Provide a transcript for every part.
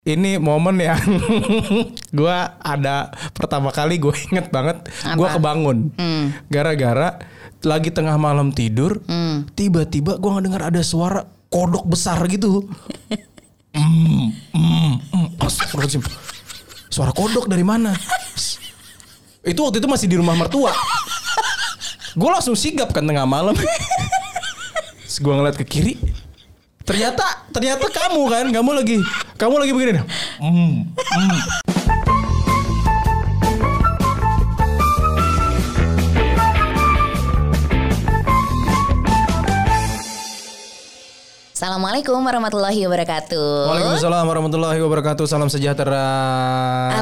ini momen yang gue ada pertama kali gue inget banget gue kebangun. Gara-gara lagi tengah malam tidur tiba-tiba gue ngedengar ada suara kodok besar gitu. Mm, mm, mm. Astagfirullahaladzim. suara kodok dari mana? Itu waktu itu masih di rumah mertua. Gue langsung sigap kan tengah malam. Gue ngeliat ke kiri ternyata ternyata kamu kan kamu lagi kamu lagi begini nih. Hmm, Assalamualaikum warahmatullahi wabarakatuh. Waalaikumsalam warahmatullahi wabarakatuh salam sejahtera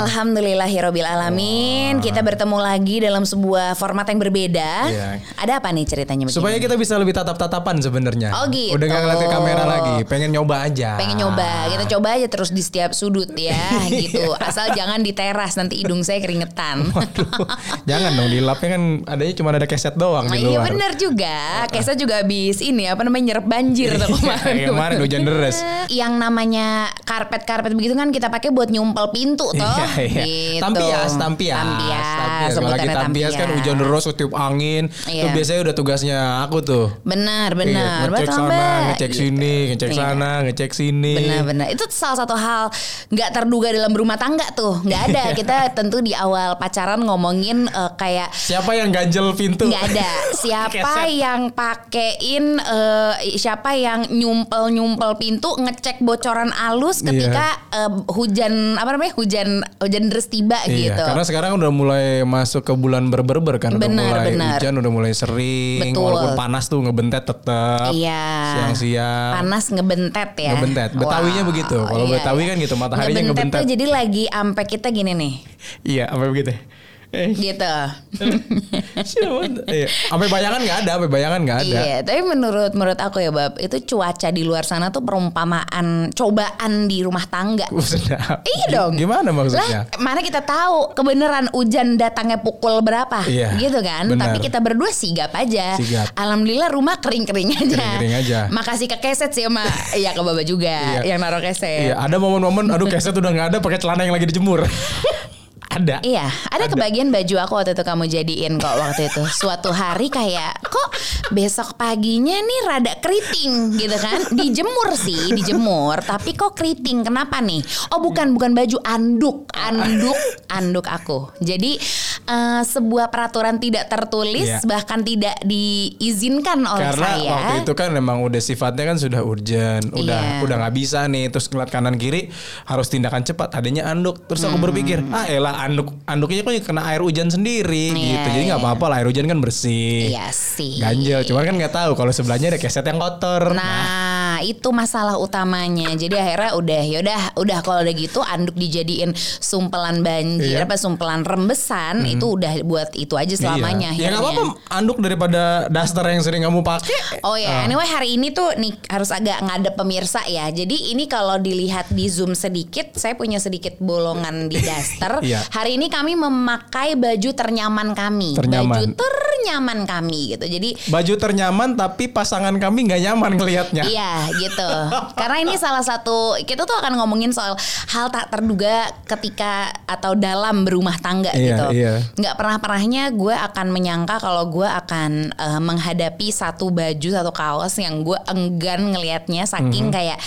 Alhamdulillahirobbil alamin. Kita bertemu lagi dalam sebuah format yang berbeda. Iya. Ada apa nih ceritanya begini? supaya kita bisa lebih tatap-tatapan sebenarnya Oh, gitu. udah gak ngeliat ke kamera lagi pengen nyoba aja Pengen nyoba, kita coba aja terus di setiap sudut ya, gitu. Asal jangan di teras nanti hidung saya keringetan. Waduh, jangan dong di lapnya kan adanya cuma ada keset doang Nah, di iya luar bener juga. Kesa juga habis ini apa namanya nyerap banjir tuh kemarin. Iya, kemarin hujan deras. Yang namanya karpet-karpet begitu kan kita pakai buat nyumpel pintu toh. Iya, iya. Gitu. Tampias, tampias. Tampias. Kalau lagi sebutannya tampias kan hujan deras, tiup angin. Itu Iya. biasanya udah tugasnya aku tuh. Benar, Iya, benar. ngecek Betul, sana, Mbak. ngecek Gitu. sini, ngecek Iya. sana, ngecek sini. Benar-benar itu salah satu hal nggak terduga dalam rumah tangga tuh nggak ada kita tentu di awal pacaran ngomongin eh, kayak Siapa yang ganjel pintu? nggak ada siapa yang pakein eh, siapa yang nyumpel nyumpel pintu ngecek bocoran alus ketika eh, hujan apa namanya hujan hujan deras tiba Iya, gitu karena sekarang udah mulai masuk ke bulan berber kan, udah Benar, mulai benar. hujan, udah mulai sering, Betul. walaupun panas tuh ngebentet tetap. Iya. Siang-siang. panas ngebentet ya Ngebentet. Betawinya Wah, begitu. Kalau iya, Betawi iya. kan gitu, mataharinya ngebentet. tuh jadi lagi ampe kita gini nih Iya, apa begitu? Eh, gitu? Iya. Sampai bayangan nggak ada, sampai bayangan nggak ada. Iya, tapi menurut menurut aku ya Bab, itu cuaca di luar sana tuh perumpamaan cobaan di rumah tangga. Iya dong. Gimana maksudnya? Lah, mana kita tahu kebenaran hujan datangnya pukul berapa, Iya, gitu kan? benar. Tapi kita berdua sigap aja. Sigap. Alhamdulillah rumah kering-kering aja. Kering-kering aja. Makasih ke keset sih sama, iya ke Baba juga Iya. yang naruh keset. Iya, ada momen-momen aduh keset udah nggak ada pakai celana yang lagi dijemur. ada. Iya, ada, kebagian baju aku waktu itu kamu jadiin kok waktu itu. Suatu hari kayak kok besok paginya nih rada keriting gitu kan. Dijemur sih, dijemur, tapi kok keriting. Kenapa nih? Oh, bukan bukan baju anduk, anduk, anduk aku. Jadi eh, sebuah peraturan tidak tertulis Iya. bahkan tidak diizinkan oleh Karena saya. waktu itu kan memang udah sifatnya kan sudah urgent, udah Iya. udah nggak bisa nih, terus ngeliat kanan kiri harus tindakan cepat, adanya anduk. Terus Hmm. aku berpikir, ah elah anduk anduknya kok kena air hujan sendiri Iya, gitu. Jadi nggak iya. apa-apa lah air hujan kan bersih. Iya sih. Ganjel, cuman kan nggak tahu kalau sebelahnya ada keset yang kotor. Nah, itu masalah utamanya. Jadi akhirnya udah yaudah udah kalau udah gitu anduk dijadiin sumpelan banjir Iya. apa sumpelan rembesan itu udah buat itu aja selamanya. Iya. Ya nggak apa-apa anduk daripada daster yang sering kamu pakai. Oh ya, anyway hari ini tuh nih harus agak ngadep pemirsa ya. Jadi ini kalau dilihat di zoom sedikit, saya punya sedikit bolongan di daster. Iya. Hari ini kami memakai baju ternyaman kami, Ternyaman. baju ternyaman kami gitu. Jadi Baju ternyaman tapi pasangan kami nggak nyaman ngelihatnya. Iya gitu. Karena ini salah satu kita tuh akan ngomongin soal hal tak terduga ketika atau dalam berumah tangga Iya, gitu. iya. Nggak pernah pernahnya gue akan menyangka kalau gue akan eh, menghadapi satu baju satu kaos yang gue enggan ngelihatnya saking kayak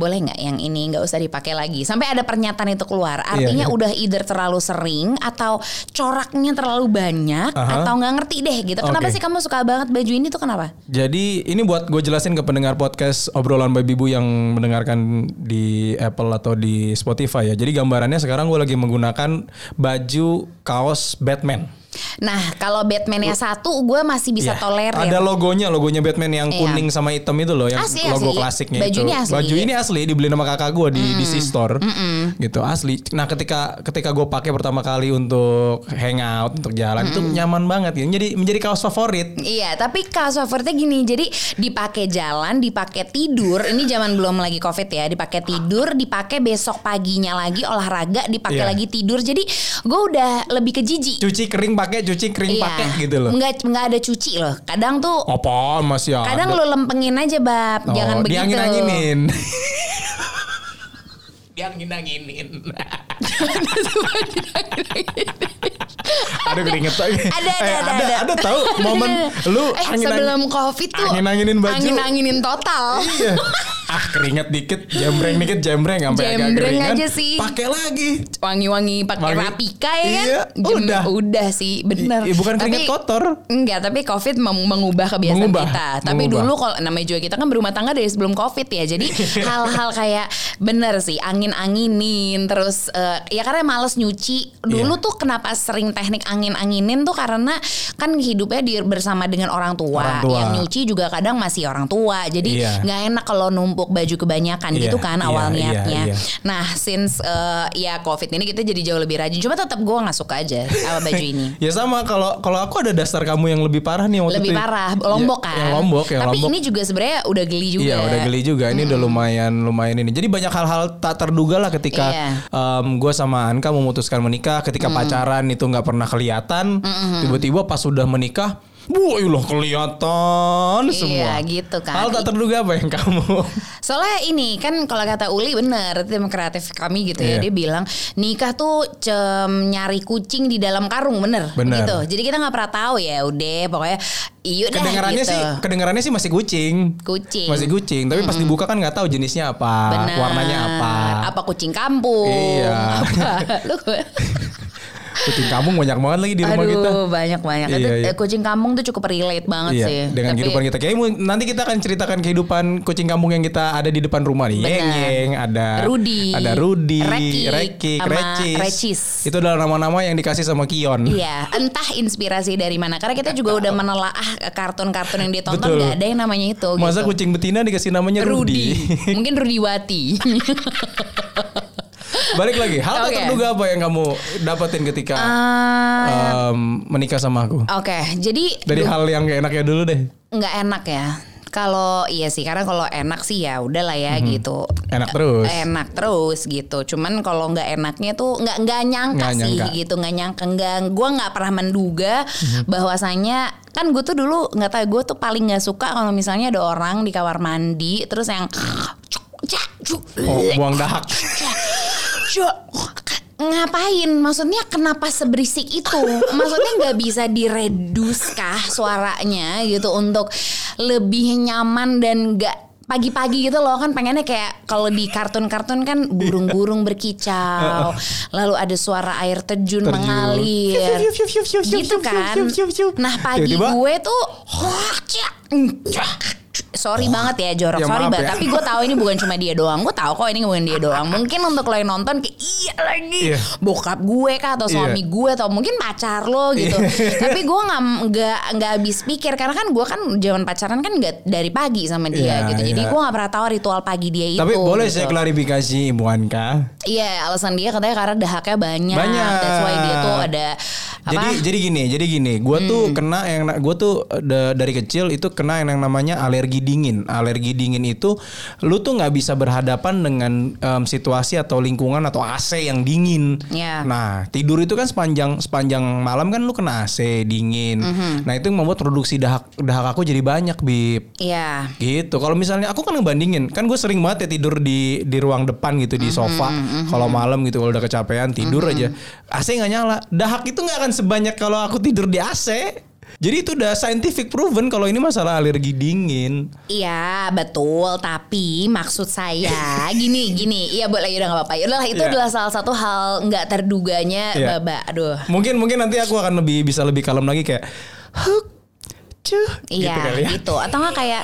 boleh nggak yang ini nggak usah dipakai lagi sampai ada pernyataan itu keluar artinya iya. udah either terlalu sering atau coraknya terlalu banyak Aha. atau nggak ngerti deh gitu kenapa Oke. sih kamu suka banget baju ini tuh kenapa Jadi ini buat gue jelasin ke pendengar podcast obrolan baby bu yang mendengarkan di Apple atau di Spotify ya. Jadi gambarannya sekarang gue lagi menggunakan baju kaos Batman. Nah, kalau Batman-nya satu, gue masih bisa Iya. tolerir. Ada logonya, logonya Batman yang Iya. kuning sama hitam itu loh, yang Asli, logo asli. klasiknya Baju itu. ini asli. Baju ini asli dibeli sama kakak gue di di C Store, gitu asli. Nah ketika ketika gue pakai pertama kali untuk hangout, untuk jalan itu nyaman banget, gitu. Jadi menjadi kaos favorit. Iya, tapi kaos favoritnya gini, jadi dipakai jalan, dipakai tidur. Ini zaman belum lagi covid ya, dipakai tidur, dipakai besok paginya lagi olahraga, dipakai Iya. lagi tidur. Jadi gue udah lebih ke jijik. Cuci kering pakai, cuci kering pakai gitu loh. Nggak, nggak ada cuci loh. Kadang tuh, Apaan masih ada? kadang lo lempengin aja bab, Oh, jangan begitu. Diangin-anginin. Diangin-anginin. Aduh keringet lagi. Ada, ada, Eh, ada, ada, ada. ada tahu momen lu eh angin-angin- sebelum covid tuh angin-anginin baju. angin-anginin total Iya. Ah keringet dikit, jembreng dikit, jembreng sampai agak Jembreng keringan. aja sih. Pakai lagi. wangi-wangi pakai rapika ya kan Iya, udah. udah sih bener I- bukan keringet kotor. enggak tapi covid mengubah kebiasaan Mengubah, kita tapi mengubah. dulu kalau namanya juga kita kan berumah tangga dari sebelum covid ya jadi hal-hal kayak bener sih angin-anginin terus eh, ya karena males nyuci dulu Iya. tuh kenapa sering teknik angin-anginin tuh karena kan hidupnya di, bersama dengan orang tua, Orang tua. yang nyuci juga kadang masih orang tua jadi Iya. nggak enak kalau numpuk baju kebanyakan Iya, gitu kan iya, awal iya, niatnya iya. Nah, since uh, ya COVID ini kita jadi jauh lebih rajin. Cuma tetap gue nggak suka aja sama baju ini. Ya sama kalau kalau aku ada dasar kamu yang lebih parah nih waktu Lebih itu. parah, Lombok Ya, kan. Yang Lombok, yang Tapi Lombok. ini juga sebenarnya udah geli juga. Iya udah geli juga ini udah lumayan lumayan ini. Jadi banyak hal-hal tak terduga lah ketika Iya. gue sama Anka memutuskan menikah. Ketika pacaran itu nggak pernah kelihatan. Tiba-tiba pas sudah menikah, Wah, loh kelihatan Iya, semua. gitu kan. Hal tak terduga apa yang kamu? Soalnya ini kan kalau kata Uli bener tim kreatif kami gitu ya Iya. dia bilang nikah tuh cem nyari kucing di dalam karung bener, Bener. gitu. Jadi kita nggak pernah tahu ya udah pokoknya iya dah kedengarannya gitu. sih, kedengarannya sih masih kucing. Kucing. Masih kucing, tapi pas dibuka kan nggak tahu jenisnya apa, Bener. warnanya apa. Apa kucing kampung? Iya. Apa? Lu Kucing kampung banyak banget lagi di rumah Aduh, kita. banyak banyak. Iya, Itu, iya. eh, Kucing kampung tuh cukup relate banget Iya, sih. dengan Tapi- kehidupan kita. Kayaknya nanti kita akan ceritakan kehidupan kucing kampung yang kita ada di depan rumah nih. Yeng Yeng, ada Rudy, ada Rudy, Rekik, Rekik, sama Recis. Recis. Itu adalah nama-nama yang dikasih sama Kion. Iya, entah inspirasi dari mana. Karena kita juga udah menelaah kartun-kartun yang ditonton Betul. nggak ada yang namanya itu. Masa gitu. kucing betina dikasih namanya Rudy. Rudy, mungkin Rudiwati. Balik lagi, hal tak Oke. terduga apa yang kamu dapetin ketika Ah, em, menikah sama aku? Oke, jadi Dari hal yang gak enaknya dulu deh. nggak enak ya. Kalau iya sih, karena kalau enak sih ya udahlah ya gitu. Mhm. Enak terus. Enak terus gitu. Cuman kalau nggak enaknya tuh nggak nggak nyangka Nggak sih nyangka. gitu, nggak nyangka nggak. Gue nggak pernah menduga Mhm. bahwasanya kan gue tuh dulu nggak tahu gue tuh paling nggak suka kalau misalnya ada orang di kamar mandi terus yang Oh, buang dahak. Ngapain? Maksudnya kenapa seberisik itu? Maksudnya nggak bisa diredus kah suaranya gitu untuk lebih nyaman dan nggak pagi-pagi gitu loh kan pengennya kayak kalau di kartun-kartun kan burung-burung berkicau lalu ada suara air terjun, Terjun. mengalir gitu kan nah pagi gue tuh sorry banget ya jorok Ya, sorry banget ya. tapi gue tahu ini bukan cuma dia doang gue tahu kok ini bukan dia doang mungkin untuk lo yang nonton kayak iya lagi Iya. bokap gue kah atau suami Iya. gue atau mungkin pacar lo gitu tapi gue nggak nggak nggak habis pikir karena kan gue kan zaman pacaran kan nggak dari pagi sama dia Iya, gitu jadi iya. gue nggak pernah tahu ritual pagi dia itu Tapi boleh gitu. saya klarifikasi Ibu Anka. Iya, alasan dia katanya karena dahaknya banyak. Banyak. That's why dia tuh ada apa? Jadi jadi gini, jadi gini, gue tuh kena yang gue tuh da- dari kecil itu kena yang namanya alergi dingin. Alergi dingin itu lu tuh nggak bisa berhadapan dengan em, situasi atau lingkungan atau AC yang dingin. Iya. Nah tidur itu kan sepanjang sepanjang malam kan lu kena AC dingin. Nah itu yang membuat produksi dahak dahak aku jadi banyak bib. Iya. Gitu. Kalau misalnya aku kan ngebandingin, kan gue sering banget ya tidur di di ruang depan gitu di sofa. Kalau malam gitu kalau udah kecapean tidur aja, AC nggak nyala. Dahak itu nggak akan sebanyak kalau aku tidur di AC. Jadi itu udah scientific proven kalau ini masalah alergi dingin. Iya betul tapi maksud saya gini gini iya boleh udah nggak apa-apa udahlah itu Iya. adalah salah satu hal nggak terduganya Iya. baba aduh Mungkin mungkin nanti aku akan lebih bisa lebih kalem lagi kayak huk cuh iya gitu kali ya. gitu atau nggak kayak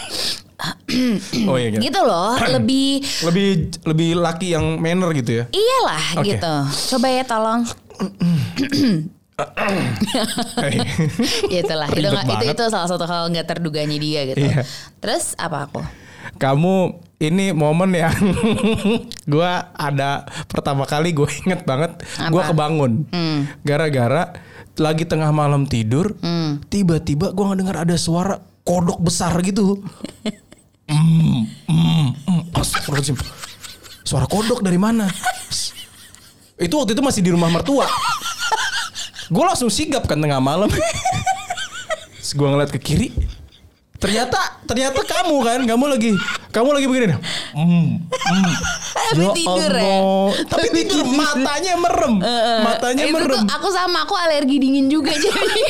Oh iya gitu. gitu loh lebih Lebih lebih laki yang manner gitu ya. iyalah Oke. gitu coba ya tolong Itulah itu, nggak- itu itu salah satu hal nggak terduganya dia gitu. Iya. Terus apa aku? kamu ini momen yang gua ada pertama kali gue inget banget Apa? kebangun gara-gara lagi tengah malam tidur tiba-tiba gua ngedengar ada suara kodok besar gitu mm, mm, mm. Astagfirullahaladzim. suara kodok dari mana itu waktu itu masih di rumah mertua gue langsung sigap kan tengah malam gue ngeliat ke kiri ternyata ternyata kamu kan kamu lagi kamu lagi begini mm, mm. tapi tidur ya. Tapi tidur matanya merem. Matanya itu merem. tuh aku sama aku alergi dingin juga jadi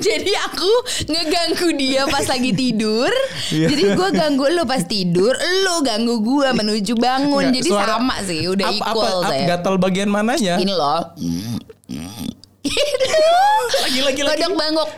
jadi aku ngeganggu dia pas lagi tidur Iya. jadi gue ganggu lu pas tidur lu ganggu gue menuju bangun Nggak, jadi suara- sama sih udah equal apa, apa, saya gatal bagian mananya? gini loh Lagi lagi lagi. kodok bangkok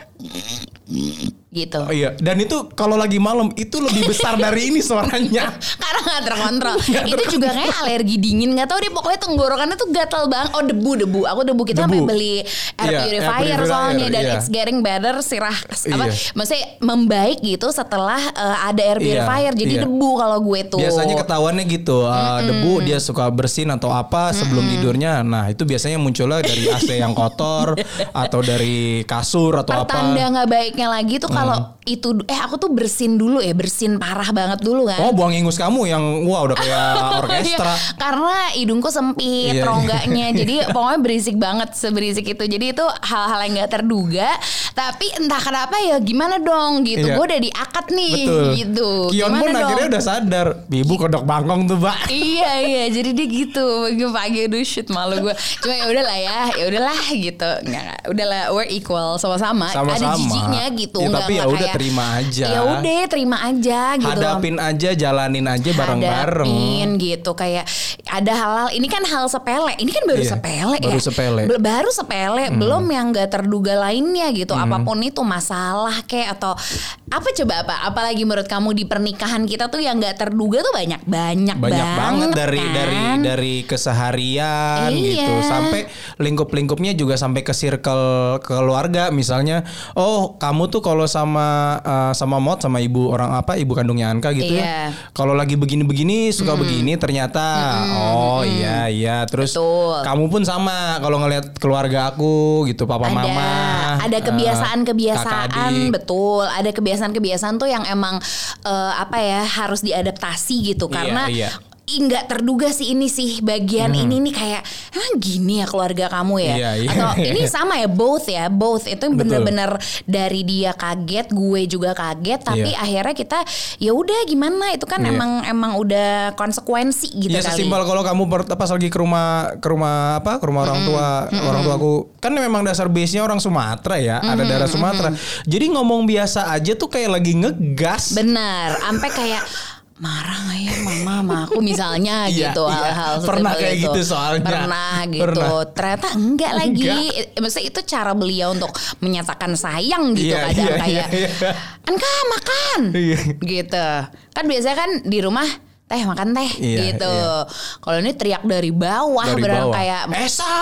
gitu Oh iya, dan itu kalau lagi malam itu lebih besar dari ini suaranya. karena nggak terkontrol. Nggak itu juga kayak alergi dingin nggak tahu deh pokoknya tenggorokannya tuh gatal banget. Oh debu debu. Aku debu kita sampai beli air Iya, air purifier purifier, soalnya dan iya. it's getting better sirah apa Iya. maksudnya membaik gitu setelah uh, ada air Iya, purifier jadi iya. debu kalau gue tuh. Biasanya ketahuannya gitu, uh, debu dia suka bersin atau apa sebelum tidurnya. Nah itu biasanya munculnya dari AC yang kotor atau dari kasur atau Pertanda apa. nggak baiknya lagi tuh kalau kalau itu eh aku tuh bersin dulu ya bersin parah banget dulu kan. Oh buang ingus kamu yang wah udah kayak orkestra. Iya, karena hidungku sempit, Iya, iya. rongganya. jadi pokoknya berisik banget seberisik itu. Jadi itu hal-hal yang nggak terduga. Tapi entah kenapa ya gimana dong gitu. Iya. Gue udah diakat nih Betul. gitu. Kion Gimana pun dong? akhirnya udah sadar. Ibu kodok bangkong tuh pak. iya iya jadi dia gitu pagi pagi aduh shit malu gue cuma ya udahlah ya ya udahlah gitu nggak udahlah we're equal sama-sama ada Sama-sama. jijiknya gitu Ya, nggak tapi ya udah terima aja. ya udah terima aja gitu Hadapin aja, jalanin aja bareng-bareng. hadapin gitu kayak ada hal-hal ini kan hal sepele ini kan baru Iya, sepele baru ya sepele. Hmm. Baru sepele belum yang gak terduga lainnya gitu apa pun itu masalah kayak atau apa coba apa apalagi menurut kamu di pernikahan kita tuh yang gak terduga tuh banyak banyak banyak banget dari kan? dari dari keseharian Iya. gitu sampai lingkup-lingkupnya juga sampai ke circle keluarga misalnya oh kamu tuh kalau sama eh, sama mod sama ibu orang apa ibu kandungnya Anka gitu Iya. ya kalau lagi begini-begini suka begini ternyata oh iya iya. Terus Betul. kamu pun sama kalau ngelihat keluarga aku gitu papa ada. mama ada eh, kebiasaan-kebiasaan betul. Ada kebiasaan-kebiasaan tuh yang emang eh, apa ya harus diadaptasi gitu. Iya, karena iya. Ih nggak terduga sih ini sih bagian ini nih kayak emang gini ya keluarga kamu ya? Iya, iya. atau ini sama ya both ya both. Itu bener-bener dari dia kaget gue juga kaget tapi Iya. akhirnya kita ya udah gimana? Itu kan Iya. emang emang udah konsekuensi gitu Ya kali. sesimpel kalau kamu pas lagi ke rumah ke rumah apa ke rumah orang tua orang tua aku kan memang dasar base nya orang Sumatera ya ada daerah Sumatera. Jadi ngomong biasa aja tuh kayak lagi ngegas. Benar, sampai kayak marah nggak ya mama sama aku misalnya Iya, gitu iya. hal-hal Pernah sesimpel kayak itu. gitu soalnya. pernah gitu Pernah. ternyata enggak lagi Enggak. Eh, maksudnya itu cara beliau untuk menyatakan sayang gitu Iya, kadang iya, kayak iya, iya. Anka makan Iya. gitu kan biasanya kan di rumah teh makan teh Iya, gitu iya. kalau ini teriak dari bawah dari bawah kayak Esa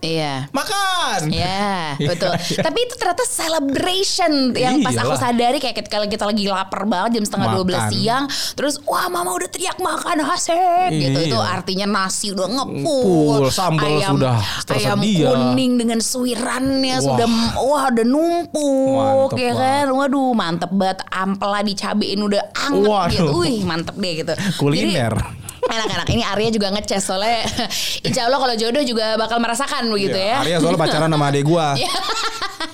iya makan Ya Iya, betul. iya. Tapi itu ternyata celebration yang pas aku sadari kayak ketika kita lagi lapar banget jam setengah dua belas siang, terus wah mama udah teriak makan gitu. Iya. Itu artinya nasi udah ngepul, sambal sudah tersedia. ayam kuning dengan suirannya Wah. sudah wah udah numpuk Mantep ya kan. Waduh mantep banget ampela dicabein udah anget Waduh. gitu. Wih mantep deh gitu. Kuliner. Enak-enak. Ini Arya juga ngeces soalnya Insya Allah kalau jodoh juga bakal merasakan begitu ya. Arya soalnya pacaran sama adek gua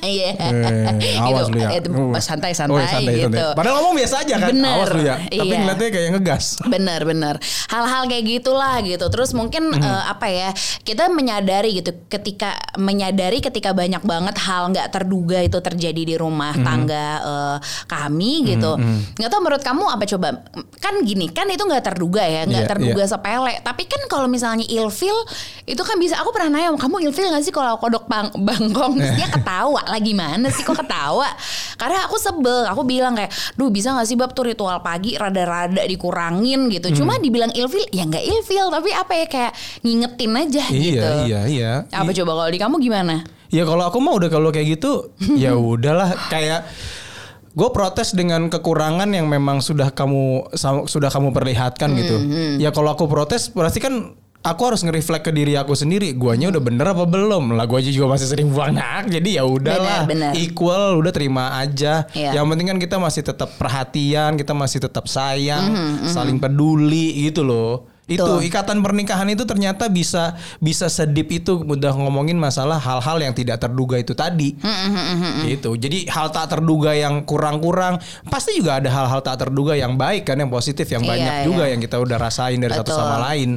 Iya. Eh, awas Gitu. lu ya. Eh, itu Uh. santai-santai Oh, santai, gitu. santai. Padahal ngomong biasa aja kan. Bener. Awas lu ya. Tapi Iya. ngeliatnya kayak ngegas. Bener bener hal-hal kayak gitulah gitu terus mungkin Mhm. eh, apa ya kita menyadari gitu ketika menyadari ketika banyak banget hal nggak terduga itu terjadi di rumah Mhm. tangga eh, kami gitu nggak tahu menurut kamu apa coba kan gini kan itu nggak terduga ya nggak Iya, terduga iya. sepele tapi kan kalau misalnya ilfil itu kan bisa aku pernah nanya kamu ilfil nggak sih kalau kodok bang bangkong Terus dia ketawa gimana sih? Kok ketawa? Karena aku sebel. Aku bilang kayak duh bisa nggak sih bab tuh ritual pagi rada-rada dikurangin? Gitu. Hmm. cuma dibilang ilfil ya nggak ilfil. Tapi apa ya kayak ngingetin aja gitu. Iya, iya, iya. apa coba kalau di kamu gimana? Ya kalau aku mah udah kalau kayak gitu ya udahlah. Kayak gue protes dengan kekurangan yang memang sudah kamu sudah kamu perlihatkan gitu. Hmm, Ya kalau aku protes berarti kan aku harus nge-reflect ke diri aku sendiri. Guanya udah bener apa belum? Lah gua aja juga masih sering buang anak. Jadi ya udahlah. Equal udah terima aja. Iya. Yang penting kan kita masih tetap perhatian, kita masih tetap sayang, Hmm, saling peduli gitu loh. Itu ikatan pernikahan itu ternyata bisa bisa sedip itu udah ngomongin masalah hal-hal yang tidak terduga itu tadi. Gitu. Jadi hal tak terduga yang kurang-kurang pasti juga ada hal-hal tak terduga yang baik kan yang positif yang Iya, banyak iya. juga yang kita udah rasain dari satu Betul. sama lain.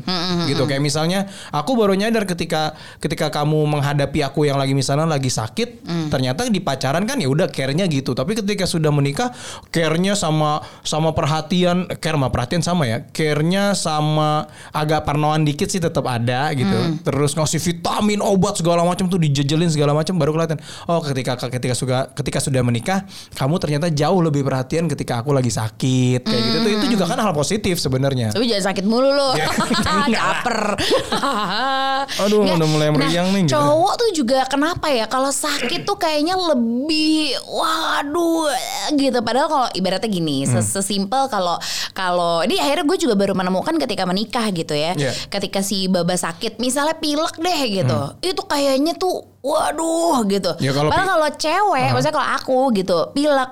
Gitu kayak misalnya aku baru nyadar ketika ketika kamu menghadapi aku yang lagi misalnya lagi sakit, ternyata di pacaran kan ya udah care-nya gitu. Tapi ketika sudah menikah, care-nya sama sama perhatian, care sama perhatian sama ya. Care-nya sama agak parnoan dikit sih tetap ada gitu. Mm. Terus ngasih vitamin, obat segala macam tuh dijejelin segala macam baru kelihatan. Oh, ketika ketika sudah ketika sudah menikah, kamu ternyata jauh lebih perhatian ketika aku lagi sakit kayak gitu. Tuh, Itu juga kan hal positif sebenarnya. Tapi jangan sakit mulu lo. Ya, enggak lah. Caper. Aduh, Nggak. udah mulai meriang nah, nih, gitu. Cowok tuh juga kenapa ya kalau sakit tuh kayaknya lebih waduh gitu. Padahal kalau ibaratnya gini, Hmm. ses- sesimpel kalau kalau ini akhirnya gue juga baru menemukan ketika menikah gitu ya. Iya. Ketika si baba sakit, misalnya pilek deh gitu. Itu kayaknya tuh waduh gitu. Hmm. Ya, kalau Padahal kalau cewek, maksudnya kalau aku gitu, pilek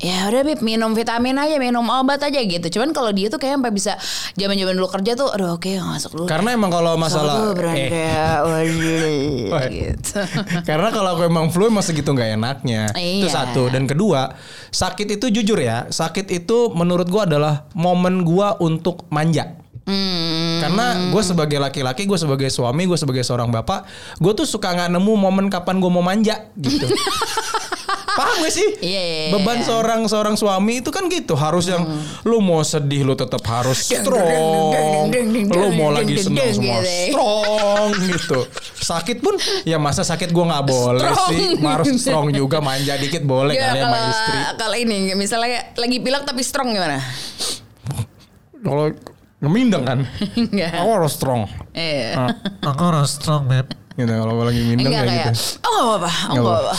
Ya udah Bib minum vitamin aja minum obat aja gitu. Cuman kalau dia tuh kayak sampai bisa zaman-zaman dulu kerja tuh aduh oke masuk dulu. Karena emang kalau masalah eh, gitu. Karena kalau aku emang flu emang segitu nggak enaknya. Itu Iya. satu dan kedua, sakit itu jujur ya, sakit itu menurut gua adalah momen gua untuk manja. Hmm. Karena gue sebagai laki-laki, gue sebagai suami, gue sebagai seorang bapak, gue tuh suka nggak nemu momen kapan gue mau manja gitu. Paham gak sih? Iya, iya, iya. Beban seorang seorang suami itu kan gitu, harus yang lu mau sedih lu tetap harus strong. Lu mau lagi senang semua gitu ya. strong gitu. Sakit pun ya masa sakit gua nggak boleh Strong. sih, harus strong juga manja dikit boleh Ya, kali sama kalau istri. kalau ini misalnya lagi pilek tapi strong gimana? Kalau ngemindeng kan, Enggak. aku harus strong. Iya. Ah, Aku harus strong, Beb. gitu kalau lagi mindeng kayak kayak. gitu. Oh enggak apa-apa. Oh Nggak enggak apa-apa.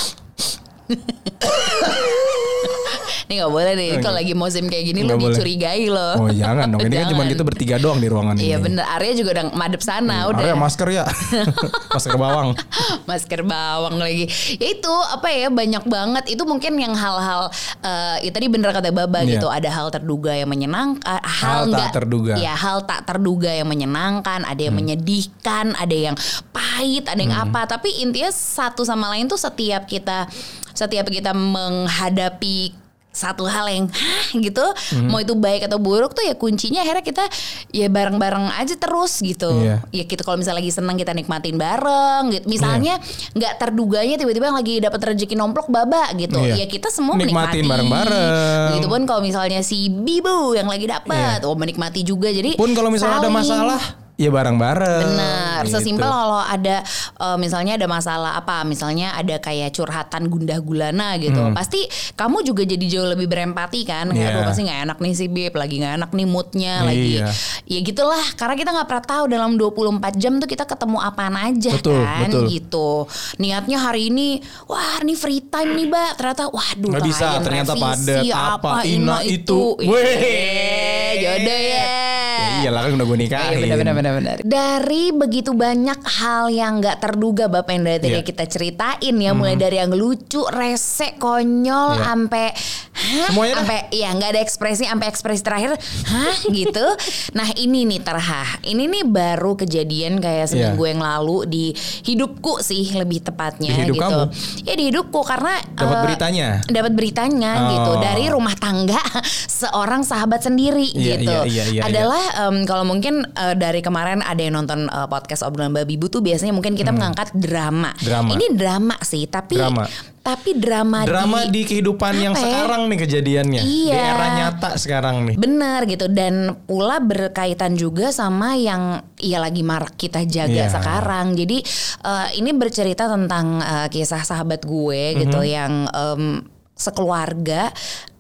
Ini gak boleh deh kalau lagi musim kayak gini lu Nggak boleh. dicurigai loh. Oh jangan dong, ini kan cuma kita bertiga doang di ruangan ini. Iya bener, Arya juga udah madep sana udah. Arya masker ya, masker bawang. masker bawang lagi. Ya itu apa ya banyak banget itu mungkin yang hal-hal eh ya tadi bener kata Baba Iya. gitu ada hal terduga yang menyenangkan, hal, Hal tak nggak- terduga. Ya hal tak terduga yang menyenangkan, ada yang menyedihkan, ada yang pahit, ada yang Hmm. apa. Tapi intinya satu sama lain tuh setiap kita setiap kita menghadapi satu hal yang Hah, gitu Hmm. mau itu baik atau buruk tuh ya kuncinya akhirnya kita ya bareng-bareng aja terus gitu Iya. ya gitu kalau misalnya lagi seneng kita nikmatin bareng gitu misalnya Iya. nggak terduganya tiba-tiba yang lagi dapat rezeki nomplok baba gitu Iya. ya kita semua Nikmatin menikmati bareng-bareng. gitu pun kalau misalnya si bibu yang lagi dapat Iya. oh menikmati juga jadi Pun kalau misalnya ada saling. masalah, ya bareng-bareng. Benar, Gitu. sesimpel kalau ada eh, misalnya ada masalah apa, misalnya ada kayak curhatan gundah gulana gitu, pasti kamu juga jadi jauh lebih berempati kan, kayak Hmm. Iya. aduh pasti nggak enak nih si Bib, lagi nggak enak nih moodnya, lagi Iya. ya gitulah, karena kita nggak pernah tahu dalam 24 jam tuh kita ketemu apaan aja Betul, kan, betul. gitu. Niatnya hari ini, wah ini free time nih, Mbak, ternyata waduh Nggak bisa, ternyata padat, apa, ina itu. Ih, Weh. jodoh ya. Ya iyalah kan udah gue nikahin. Iya benar benar. Dari begitu banyak hal yang nggak terduga Bapak yang dari tadi Iya. kita ceritain ya, mulai dari yang lucu, rese, konyol, sampai hah, Semuanya sampai ya nggak ada ekspresi, sampai ekspresi terakhir, hah gitu. Nah ini nih terhah, ini nih baru kejadian kayak seminggu Iya. yang lalu di hidupku sih lebih tepatnya Di hidup gitu. kamu? Ya di hidupku karena Dapat eh, beritanya? dapat beritanya Oh. gitu dari rumah tangga seorang sahabat sendiri Iya, gitu. iya, iya, iya, Adalah em, kalau mungkin eh, dari kemarin ada yang nonton eh, podcast obrolan babi bu tuh biasanya mungkin kita mengangkat drama. Hmm. Drama. Ini drama sih, tapi Drama. tapi drama, Drama di kehidupan yang ya? sekarang nih kejadiannya. Di Iya. era nyata sekarang nih. Bener gitu dan pula berkaitan juga sama yang ya lagi marak kita jaga Iya. sekarang. Jadi eh, ini bercerita tentang eh, kisah sahabat gue gitu Mhm. yang em, sekeluarga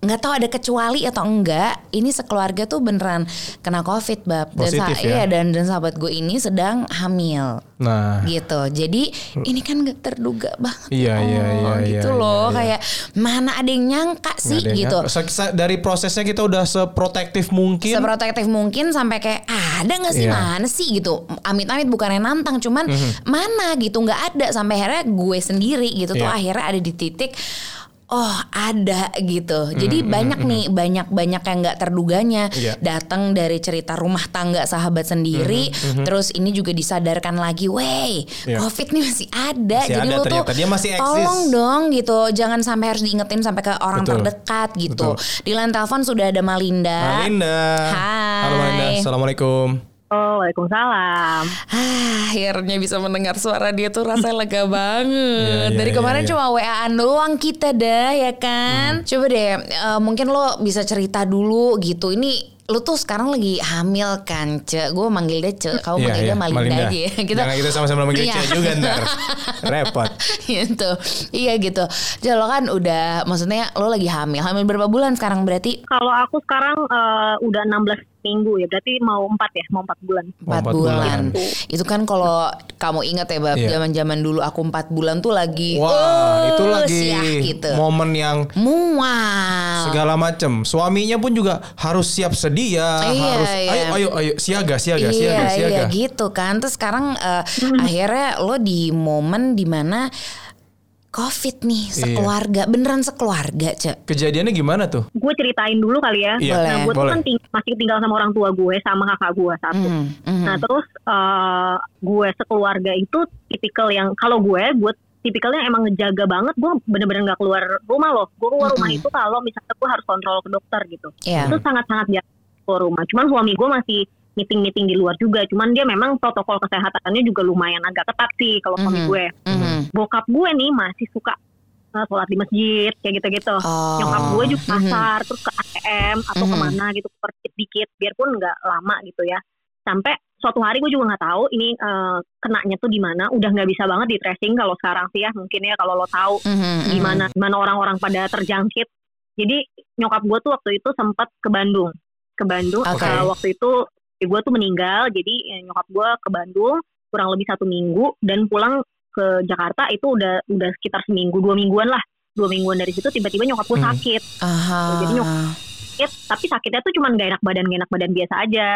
nggak tahu ada kecuali atau enggak ini sekeluarga tuh beneran kena covid bab dan Positif ya? iya dan dan sahabat gue ini sedang hamil Nah, gitu jadi ini kan gak terduga banget Iya, ya iya, iya, gitu iya, loh iya. kayak mana ada yang nyangka sih ada yang gitu nyangka. Dari prosesnya kita udah seprotektif mungkin. seprotektif mungkin sampai kayak ah, ada nggak sih Iya. mana sih gitu amit-amit bukannya nantang cuman Mhm. mana gitu nggak ada sampai akhirnya gue sendiri gitu tuh Iya. akhirnya ada di titik oh ada gitu. Jadi banyak nih banyak banyak yang nggak terduganya Iya. datang dari cerita rumah tangga sahabat sendiri. Terus ini juga disadarkan lagi, wey, Iya. covid nih masih ada. Masih Jadi ada lu tuh. Dia masih eksis. tolong dong gitu, jangan sampai harus diingetin sampai ke orang Betul. terdekat gitu. Betul. Di line telepon sudah ada Malinda. Malinda. Hai. Halo Malinda. Assalamualaikum. Oh, Waalaikumsalam. Ah, akhirnya bisa mendengar suara dia tuh rasanya lega banget. Iya, iya, Dari iya, kemarin iya. cuma WA-an doang kita dah ya kan. Coba deh eh, mungkin lo bisa cerita dulu gitu. Ini lu tuh sekarang lagi hamil kan, Ce. Gue manggil dia Ce, kamu Iya, manggil dia iya, Malinda Malinda. aja ya. Jangan kita sama-sama manggil Iya. Cia juga ntar. Repot. gitu. Iya gitu. Jadi lo kan udah maksudnya lo lagi hamil. Hamil berapa bulan sekarang berarti? Kalau aku sekarang eh, udah 16 minggu ya, berarti mau 4 ya, mau 4 bulan. Empat empat bulan. bulan. Itu kan kalau kamu ingat ya Bab, Iya. zaman-zaman dulu aku empat bulan tuh lagi Wah, "Eh, itu lagi siah," gitu. momen yang Mual. segala macam. Suaminya pun juga harus siap sedia, Iya, harus iya. ayo ayo ayo siaga siaga iya, siaga siaga. iya gitu kan. Terus sekarang eh, akhirnya lo di momen di mana COVID nih Iya. sekeluarga, beneran sekeluarga, Cek. Kejadiannya gimana tuh? Gue ceritain dulu kali ya. Iya, Nah, gue tuh boleh. kan ting- masih tinggal sama orang tua gue, sama kakak gue satu. Mhm, mhm. Nah, terus eh, gue sekeluarga itu tipikal yang kalau gue, gue tipikalnya emang ngejaga banget. Gue bener-bener nggak keluar rumah loh. Gue keluar rumah Mm-mm. itu kalau misalnya gue harus kontrol ke dokter gitu. Iya. Itu sangat-sangat jarang keluar rumah. Cuman suami gue masih meeting-meeting di luar juga. Cuman dia memang protokol kesehatannya juga lumayan agak ketat sih kalau suami Mhm. gue. Mhm. Bokap gue nih masih suka uh, sholat di masjid kayak gitu-gitu. Oh. Nyokap gue juga Mhm. pasar terus ke ATM atau Mhm. ke mana gitu pergi dikit biarpun nggak lama gitu ya. Sampai suatu hari gue juga nggak tahu ini uh, kenanya tuh di mana. Udah nggak bisa banget di tracing kalau sekarang sih ya mungkin ya kalau lo tahu Mhm, mhm. gimana gimana orang-orang pada terjangkit. Jadi nyokap gue tuh waktu itu sempat ke Bandung. Ke Bandung Oke. uh, waktu itu gue tuh meninggal jadi eh, nyokap gue ke Bandung kurang lebih satu minggu dan pulang ke Jakarta itu udah udah sekitar seminggu dua mingguan lah. Dua mingguan dari situ tiba-tiba nyokap gue Hmm. sakit. Aha. Jadi nyok- sakit tapi sakitnya tuh cuman gak enak badan gak enak badan biasa aja.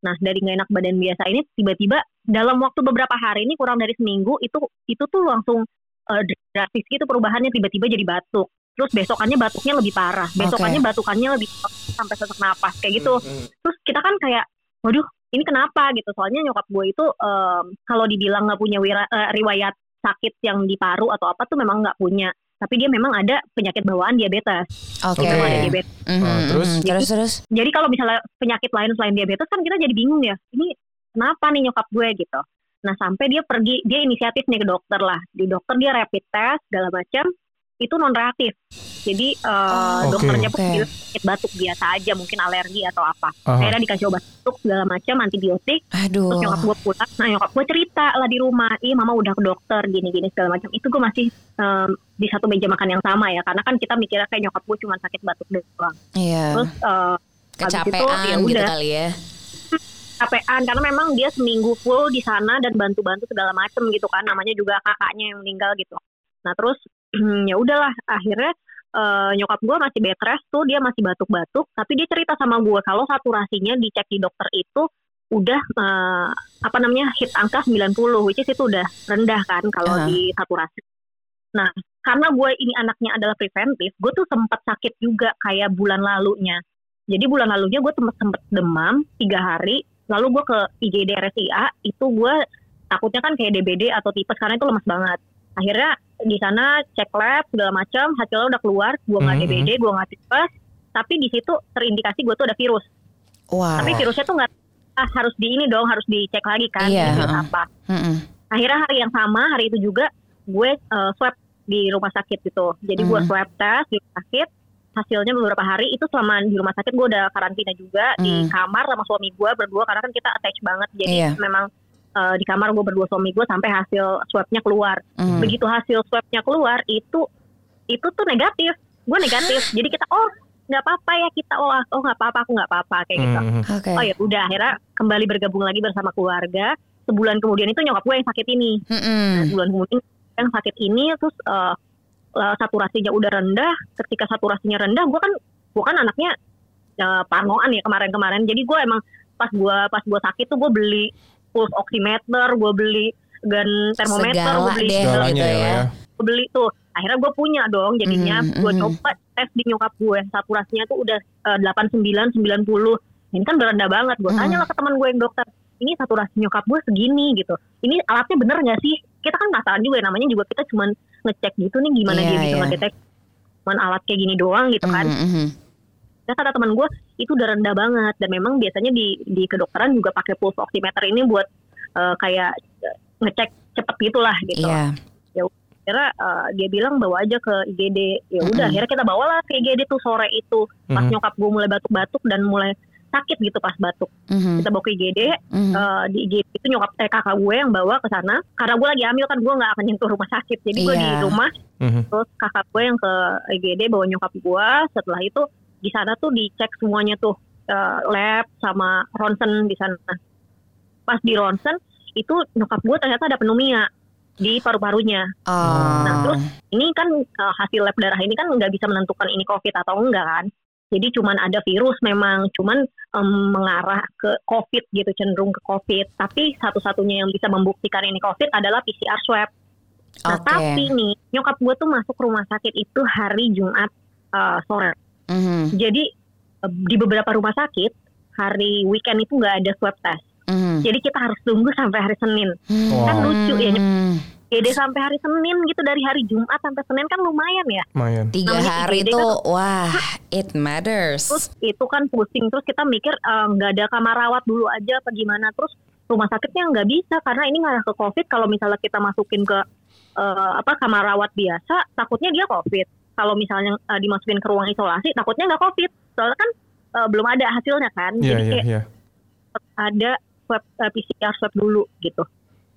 Nah dari gak enak badan biasa ini tiba-tiba dalam waktu beberapa hari ini kurang dari seminggu itu itu tuh langsung eh, drastis gitu perubahannya tiba-tiba jadi batuk. Terus besokannya batuknya lebih parah. Besokannya batukannya lebih sampai sesak napas kayak gitu. Terus kita kan kayak waduh ini kenapa gitu soalnya nyokap gue itu em, kalau dibilang nggak punya wira- eh, riwayat sakit yang di paru atau apa tuh memang nggak punya tapi dia memang ada penyakit bawaan diabetes Oke. Oke. memang ada diabetes Mhm, Oh, terus? mhm. terus terus. jadi kalau misalnya penyakit lain selain diabetes kan kita jadi bingung ya ini kenapa nih nyokap gue gitu nah sampai dia pergi dia inisiatif nih ke dokter lah di dokter dia rapid test segala macam itu non reaktif jadi eh, Oh, dokternya pun Oke. bilang sakit batuk biasa aja mungkin alergi atau apa Aha. akhirnya dikasih obat batuk segala macam antibiotik Aduh. Terus nyokap gue pulang, nah nyokap gue cerita lah di rumah, iya mama udah ke dokter gini-gini segala macam. Itu gue masih em, di satu meja makan yang sama ya, karena kan kita mikirnya kayak nyokap gue cuma sakit batuk doang. Iya. Terus eh, Kecapean itu, ya gitu udah. kali ya. capean karena memang dia seminggu full di sana dan bantu-bantu segala macem gitu kan, namanya juga kakaknya yang meninggal gitu. Nah terus ya udahlah akhirnya eh, nyokap gue masih bed rest tuh dia masih batuk-batuk, tapi dia cerita sama gue kalau saturasinya dicek di dokter itu udah eh, apa namanya hit angka 90 which is itu udah rendah kan kalau Ah. di saturasi. Nah, karena gue ini anaknya adalah preventif, gue tuh sempat sakit juga kayak bulan lalunya. Jadi bulan lalunya gue sempet sempet demam tiga hari, lalu gue ke IGD RSIA, itu gue takutnya kan kayak DBD atau tipes karena itu lemas banget. Akhirnya di sana cek lab segala macam, hasilnya udah keluar, gue nggak Mhm. DBD, gue nggak tipes, tapi di situ terindikasi gue tuh ada virus. Wow. Tapi virusnya tuh nggak ah, harus di ini dong, harus dicek lagi kan, ini virus apa. Mhm. Akhirnya hari yang sama, hari itu juga gue eh, swab di rumah sakit gitu. Jadi gue Hmm. swab test di rumah sakit, hasilnya beberapa hari itu selama di rumah sakit gue udah karantina juga di Hmm. kamar sama suami gue berdua karena kan kita attach banget. Jadi Iya. memang eh, di kamar gue berdua suami gue sampai hasil swabnya keluar. Mhm. Begitu hasil swabnya keluar itu itu tuh negatif. Gue negatif. Jadi kita oh nggak apa-apa ya kita oh oh nggak apa-apa aku nggak apa-apa kayak gitu. Mhm. Oke. Oh ya udah akhirnya kembali bergabung lagi bersama keluarga. Sebulan kemudian itu nyokap gue yang sakit ini. Mhm. Sebulan kemudian yang sakit ini terus eh, saturasinya udah rendah. Ketika saturasinya rendah, gue kan gue kan anaknya eh, parnoan ya kemarin-kemarin. Jadi gue emang pas gue pas gue sakit tuh gue beli pulse oximeter, gue beli gun termometer, gue beli deh segala gitu ya, ya. gue beli tuh akhirnya gue punya dong jadinya Mhm, gue mhm. coba tes di nyokap gue saturasinya tuh udah delapan sembilan sembilan puluh ini kan berendah banget gue Mhm. tanya lah ke teman gue yang dokter ini saturasi nyokap gue segini gitu ini alatnya bener nggak sih kita kan penasaran juga ya, namanya juga kita cuman ngecek gitu nih gimana Iya, dia bisa iya. ngedetek cuman alat kayak gini doang gitu kan Mhm, mhm. dan kata teman gue itu udah rendah banget dan memang biasanya di di kedokteran juga pakai pulse oximeter ini buat eh, kayak eh, ngecek cepet gitulah gitu Iya. akhirnya eh, dia bilang bawa aja ke IGD ya udah Mm-mm. akhirnya kita bawalah ke IGD tuh sore itu pas Mhm. nyokap gue mulai batuk-batuk dan mulai sakit gitu pas batuk Mhm, kita bawa ke IGD mhm. eh, di IGD itu nyokap eh, kakak gue yang bawa ke sana karena gue lagi hamil kan gue nggak akan nyentuh rumah sakit jadi gue di Iya. rumah Mhm. terus kakak gue yang ke IGD bawa nyokap gue setelah itu di sana tuh dicek semuanya tuh eh, lab sama ronsen di sana pas di ronsen itu nyokap gue ternyata ada pneumonia di paru-parunya Oh. Nah, terus ini kan uh, hasil lab darah ini kan nggak bisa menentukan ini COVID atau enggak kan. Jadi cuman ada virus memang, cuman em, mengarah ke COVID gitu, cenderung ke COVID. Tapi satu-satunya yang bisa membuktikan ini COVID adalah PCR swab. Nah, Oke. tapi nih, nyokap gue tuh masuk rumah sakit itu hari Jumat uh, sore. Mhm, Jadi uh, di beberapa rumah sakit, hari weekend itu nggak ada swab test. mhm. Jadi kita harus tunggu sampai hari Senin. Wow. Kan lucu ya, Hmm. Jadi sampai hari Senin gitu, dari hari Jumat sampai Senin kan lumayan ya. Lumayan. Tiga Namanya hari IGD tuh, wah, it matters. terus itu kan pusing terus kita mikir eh, nggak ada kamar rawat dulu aja apa gimana terus rumah sakitnya nggak bisa karena ini ngarah ke covid kalau misalnya kita masukin ke eh, apa kamar rawat biasa takutnya dia covid kalau misalnya eh, dimasukin ke ruang isolasi takutnya nggak covid. Soalnya kan eh, belum ada hasilnya kan. Iya, jadi iya, kayak iya. ada swab eh, PCR swab dulu gitu.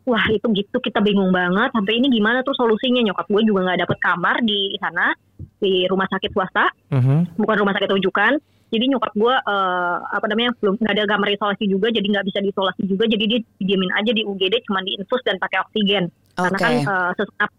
Wah itu gitu kita bingung banget. Sampai ini gimana tuh solusinya? Nyokap gue juga nggak dapet kamar di sana di rumah sakit swasta. Mhm. bukan rumah sakit rujukan. Jadi nyokap gue eh, apa namanya belum nggak ada kamar isolasi juga jadi nggak bisa diisolasi juga. Jadi dia didiemin aja di UGD cuma diinfus dan pakai oksigen. Karena Oke. kan eh, sesak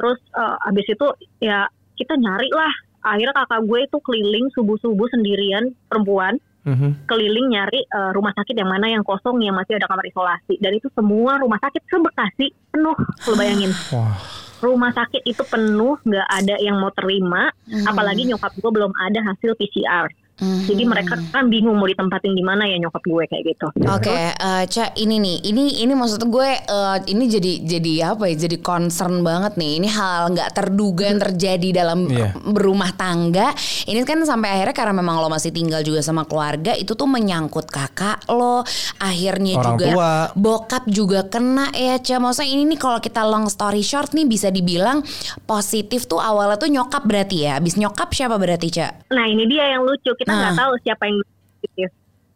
terus eh, habis itu ya kita nyari lah akhirnya kakak gue itu keliling subuh subuh sendirian perempuan Mhm. keliling nyari eh, rumah sakit yang mana yang kosong yang masih ada kamar isolasi dan itu semua rumah sakit sebekasi penuh lo bayangin Wah. rumah sakit itu penuh nggak ada yang mau terima Mhm. apalagi nyokap gue belum ada hasil PCR Mhm. jadi mereka kan bingung mau ditempatin di mana ya nyokap gue kayak gitu Oke, eh, Ca, ini nih, ini ini maksud gue, eh, ini jadi jadi apa ya? Jadi concern banget nih. Ini hal nggak terduga yang terjadi dalam Iya. berumah tangga. Ini kan sampai akhirnya karena memang lo masih tinggal juga sama keluarga, itu tuh menyangkut kakak lo. Akhirnya Orang juga tua. bokap juga kena ya, Ca. Maksudnya ini nih kalau kita long story short nih bisa dibilang positif tuh awalnya tuh nyokap berarti ya. Abis nyokap siapa berarti, Ca? nah ini dia yang lucu kita nggak Nah. tahu siapa yang positif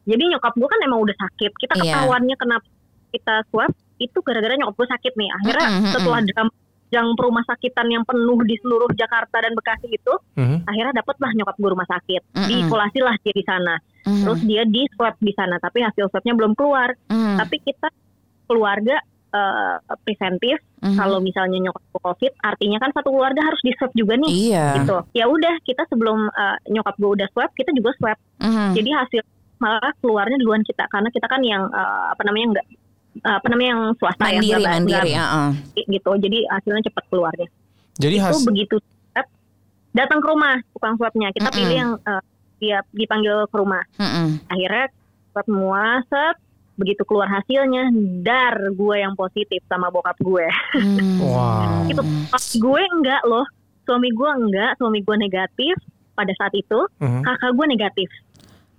jadi nyokap gue kan emang udah sakit kita Iya. ketahuannya kenapa kita swab itu gara-gara nyokap gue sakit nih akhirnya Mm-mm, mm-mm. setelah jam jam perumah sakitan yang penuh di seluruh Jakarta dan Bekasi itu Mhm. akhirnya dapatlah nyokap gue rumah sakit Mm-mm. diisolasi lah dia di sana Mhm, terus dia di swab di sana tapi hasil swabnya belum keluar mhm, tapi kita keluarga eh, preventif. Mhm. kalau misalnya nyokap gue covid artinya kan satu keluarga harus di swab juga nih. Iya. gitu. Ya udah kita sebelum eh, nyokap gue udah swab kita juga swab. Mhm. jadi hasil malah keluarnya duluan kita karena kita kan yang eh, apa namanya enggak apa namanya yang swasta ya mandiri nggak- mandiri nggak- ya. gitu. Jadi hasilnya cepat keluarnya. Jadi itu has begitu. Swab, datang ke rumah tukang swabnya. Kita Mm-mm. pilih yang eh, dia dipanggil ke rumah. Akhirnya swab semua set begitu keluar hasilnya dar gue yang positif sama bokap gue. Wow. itu gue enggak loh. Suami gue enggak suami gue negatif pada saat itu. Mhm. kakak gue negatif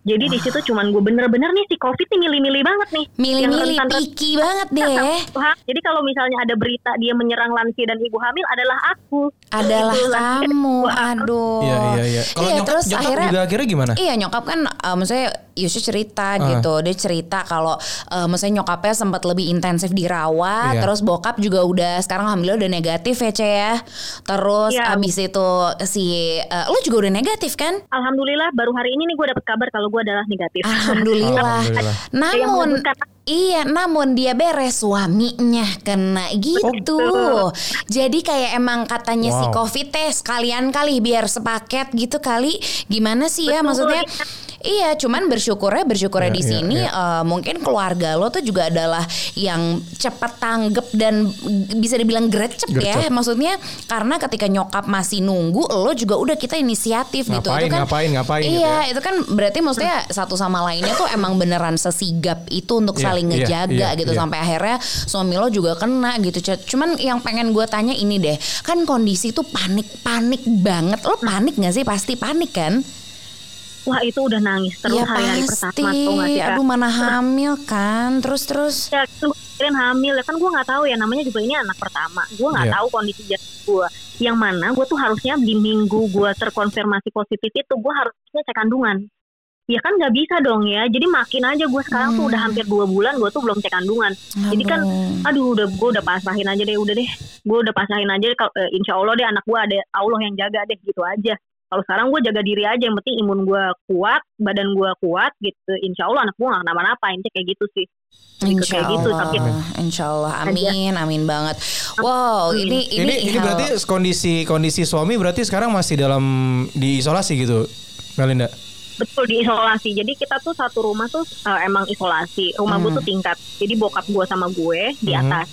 jadi di situ cuman gue bener-bener nih si covid nih milih-milih banget nih Milih-milih picky banget deh. Jadi kalau misalnya ada berita dia menyerang lansia dan ibu hamil adalah aku Adalah Gitu, kamu. Aduh. Iya iya iya. Kalau Iya, nyokap, terus nyokap akhirnya juga akhirnya gimana? Iya nyokap kan uh, maksudnya Yusuf cerita Ah. gitu Dia cerita kalau uh, maksudnya nyokapnya sempat lebih intensif dirawat Iya. Terus bokap juga udah sekarang alhamdulillah udah negatif ya Ce ya Terus Iya. abis itu si uh, Lu juga udah negatif kan? alhamdulillah baru hari ini nih gue dapet kabar kalau gue adalah negatif Alhamdulillah. Namun Iya, namun dia beres suaminya kena gitu. Jadi kayak emang katanya si Wow. Covid teh sekalian kali biar sepaket gitu kali. Gimana sih ya Betul, maksudnya? iya. Iya, cuman bersyukurnya bersyukurnya Iya, di iya, sini iya. eh, mungkin keluarga lo tuh juga adalah yang cepat tanggep dan bisa dibilang gercep ya. Maksudnya karena ketika nyokap masih nunggu, lo juga udah kita inisiatif gitu. Ngapain, Itu kan ngapain, ngapain gitu Iya, ya. itu kan berarti maksudnya satu sama lainnya tuh emang beneran sesigap itu untuk Iya, saling iya, ngejaga iya, gitu iya. sampai akhirnya suami lo juga kena gitu. Cuman yang pengen gue tanya ini deh, kan kondisi tuh panik-panik banget. Lo panik gak sih? Pasti panik kan? Wah itu udah nangis terus ya hari-hari pasti. pertama tuh nggak sih? Aduh mana hamil kan. Terus terus. ya kan pikirin hamil ya kan gue nggak tahu ya namanya juga ini anak pertama gue nggak Iya. tahu kondisi jantung gue yang mana gue tuh harusnya di minggu gue terkonfirmasi positif itu gue harusnya cek kandungan ya kan nggak bisa dong ya jadi makin aja gue sekarang tuh udah Hmm. hampir dua bulan gue tuh belum cek kandungan jadi kan Aduh. aduh udah gue udah pasrahin aja deh udah deh gue udah pasrahin aja kalau eh, insya Allah deh anak gue ada Allah yang jaga deh gitu aja kalau sekarang gue jaga diri aja yang penting imun gue kuat badan gue kuat gitu insya Allah anak gue gak kenapa-napa intinya kayak gitu sih ke Insya kayak gitu Allah, sakit Insya Allah, amin, amin banget. Wow, Amin. ini Ini ini, hal- berarti kondisi kondisi suami berarti sekarang masih dalam diisolasi gitu, Melinda. betul diisolasi jadi kita tuh satu rumah tuh eh, emang isolasi rumah gue Hmm. tuh tingkat jadi bokap gue sama gue di Mhm. atas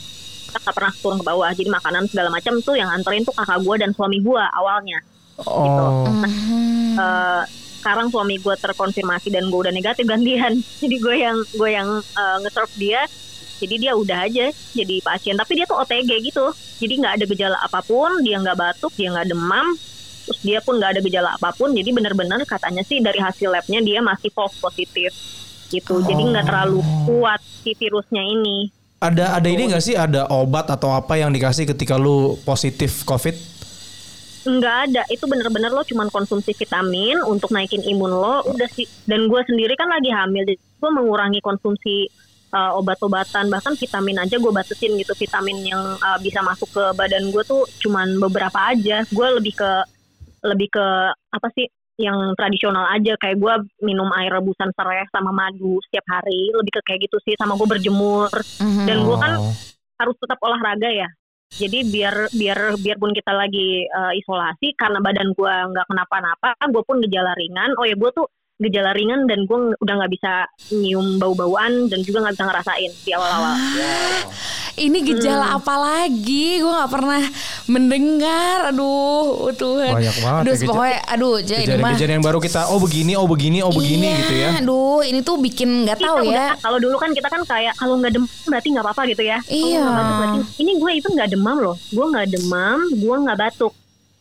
kita nggak pernah turun ke bawah jadi makanan segala macam tuh yang anterin tuh kakak gue dan suami gue awalnya Oh. Mhm. Eh, sekarang suami gue terkonfirmasi dan gue udah negatif gantian. Jadi gue yang gue yang nge-serve dia jadi dia udah aja jadi pasien. Tapi dia tuh OTG gitu. Jadi nggak ada gejala apa pun dia nggak batuk dia nggak demam terus dia pun nggak ada gejala apa pun. Jadi benar-benar katanya sih dari hasil labnya dia masih false positif gitu. Jadi nggak terlalu kuat si virusnya ini. Ada ada ini gak sih? Ada obat atau apa yang dikasih ketika lu positif COVID? Nggak ada. Itu bener-bener lo cuman konsumsi vitamin untuk naikin imun lo udah sih. Dan gue sendiri kan lagi hamil jadi gue mengurangi konsumsi uh, obat-obatan. Bahkan vitamin aja gue batasin gitu vitamin yang uh, bisa masuk ke badan gue tuh cuman beberapa aja. Gue lebih ke lebih ke apa sih yang tradisional aja. Kayak gue minum air rebusan serai sama madu setiap hari lebih ke kayak gitu sih. Sama gue berjemur. Mhm. dan gue kan Oh. harus tetap olahraga ya. Jadi biar biar biarpun kita lagi eh, isolasi karena badan gua nggak kenapa-napa, gue pun gejala ringan. Oh ya gue tuh gejala ringan dan gue udah nggak bisa nyium bau-bauan dan juga nggak bisa ngerasain di awal-awal. Ini gejala Hmm. apa lagi? Gue nggak pernah mendengar. Aduh, Tuhan. Banyak banget Aduh, ya pokoknya, aduh, jadi mah. Kejadian-kejadian yang baru kita oh begini, oh begini, oh begini Iya, gitu ya. Aduh, ini tuh bikin nggak tahu Kita ya. Kalau dulu kan kita kan kayak kalau nggak demam berarti nggak apa-apa gitu ya. Iya. nggak batuk berarti ini gue itu nggak demam loh. Gue nggak demam, gue nggak batuk.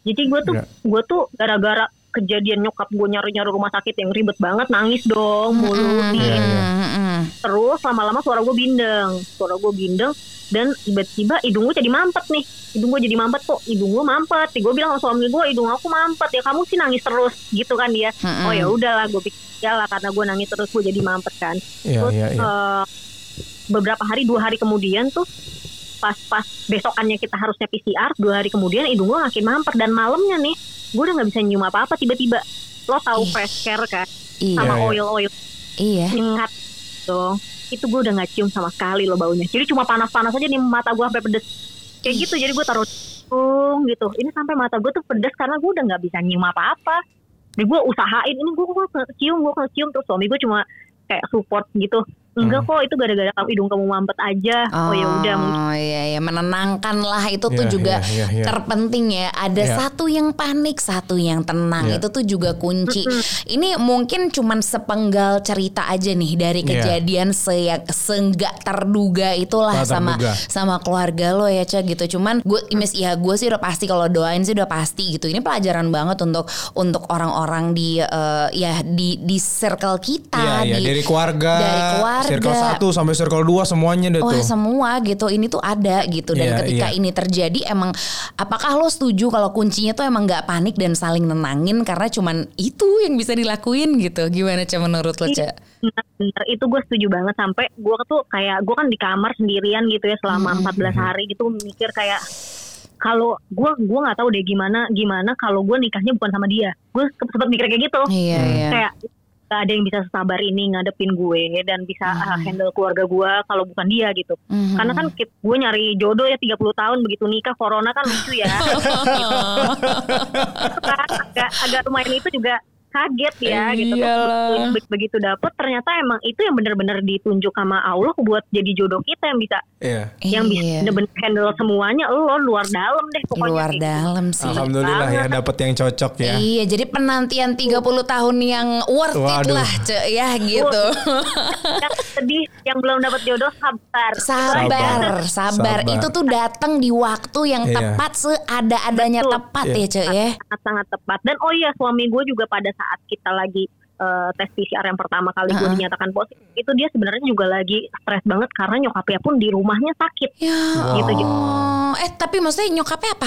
Jadi gue tuh Iya. gue tuh gara-gara kejadian nyokap gue nyari-nyari rumah sakit yang ribet banget nangis dong mulu Iya, iya. mm-mm. terus lama-lama suara gue bindeng suara gue bindeng dan tiba-tiba hidung gue jadi mampet nih hidung gue jadi mampet kok hidung gue mampet gue bilang sama suami gue hidung aku mampet ya kamu sih nangis terus gitu kan dia Mm-mm. oh ya udahlah gue pikir ya lah karena gue nangis terus gue jadi mampet kan Iya, terus iya, iya. eh, beberapa hari dua hari kemudian tuh pas-pas besokannya kita harusnya PCR dua hari kemudian hidung gue makin mampet dan malamnya nih gue udah nggak bisa nyium apa-apa tiba-tiba. Lo tahu Ih. fresh care kan? Iya, sama iya. oil-oil. Iya. nyengat dong itu gue udah nggak cium sama sekali loh baunya. Jadi cuma panas-panas aja nih mata gue sampai pedes. Kayak gitu jadi gue taruh tung gitu. Ini sampai mata gue tuh pedes karena gue udah nggak bisa nyium apa-apa. Jadi gue usahain ini gue gue cium gue cium terus suami gue cuma kayak support gitu enggak kok itu gara-gara kamu hidung kamu mampet aja oh, ya udah mungkin Oh iya, iya. menenangkan lah itu tuh Iya, juga iya, iya, iya. terpenting ya. Ada Iya. satu yang panik, satu yang tenang. Iya. Itu tuh juga kunci. Ini mungkin cuman sepenggal cerita aja nih dari Iya. kejadian se seenggak terduga itulah Tak sama terduga. sama keluarga lo ya, Ca gitu. Cuman gue Miss ya gue sih udah pasti kalau doain sih udah pasti gitu. Ini pelajaran banget untuk untuk orang-orang di eh, ya di di circle kita Iya, iya, di dari keluarga, dari keluarga. Circle 1 sampai circle 2 semuanya deh Wah tuh. semua gitu ini tuh ada gitu dan Iya, ketika iya. ini terjadi emang apakah lo setuju kalau kuncinya tuh emang nggak panik dan saling nenangin karena cuman itu yang bisa dilakuin gitu gimana cah menurut lo cah? bener itu gue setuju banget sampai gue tuh kayak gue kan di kamar sendirian gitu ya selama Hmm, 14 hari gitu mikir kayak kalau gue gue nggak tahu deh gimana gimana kalau gue nikahnya bukan sama dia gue sempet mikir kayak gitu Iya Hmm. iya. kayak gak ada yang bisa sabar ini ngadepin gue dan bisa uh, handle keluarga gue kalau bukan dia gitu. Mhm. karena kan gue nyari jodoh ya 30 tahun begitu nikah corona kan lucu ya. Itu kan agak agak lumayan itu juga kaget ya gitu Iyalah. Terus begitu dapet ternyata emang itu yang bener-bener ditunjuk sama Allah buat jadi jodoh kita yang bisa Iya. yang bisa Iya. bener-bener handle semuanya lo luar dalam deh pokoknya luar gitu. dalam sih. Alhamdulillah ya dapat yang cocok ya. Iya, jadi penantian 30 tahun yang worth it Waduh. lah, Cek, ya gitu. yang sedih yang belum dapat jodoh sabar Sabar, sabar. Sabar. Itu tuh datang di waktu yang Iya. tepat seada-adanya tepat Iya. ya, Cek ya. sangat-sangat tepat dan oh iya suami gue juga pada saat kita lagi eh, tes PCR yang pertama kali gue dinyatakan positif itu dia sebenarnya juga lagi stres banget karena nyokapnya pun di rumahnya sakit Ya. Gitu, gitu. Oh, eh tapi maksudnya nyokapnya apa?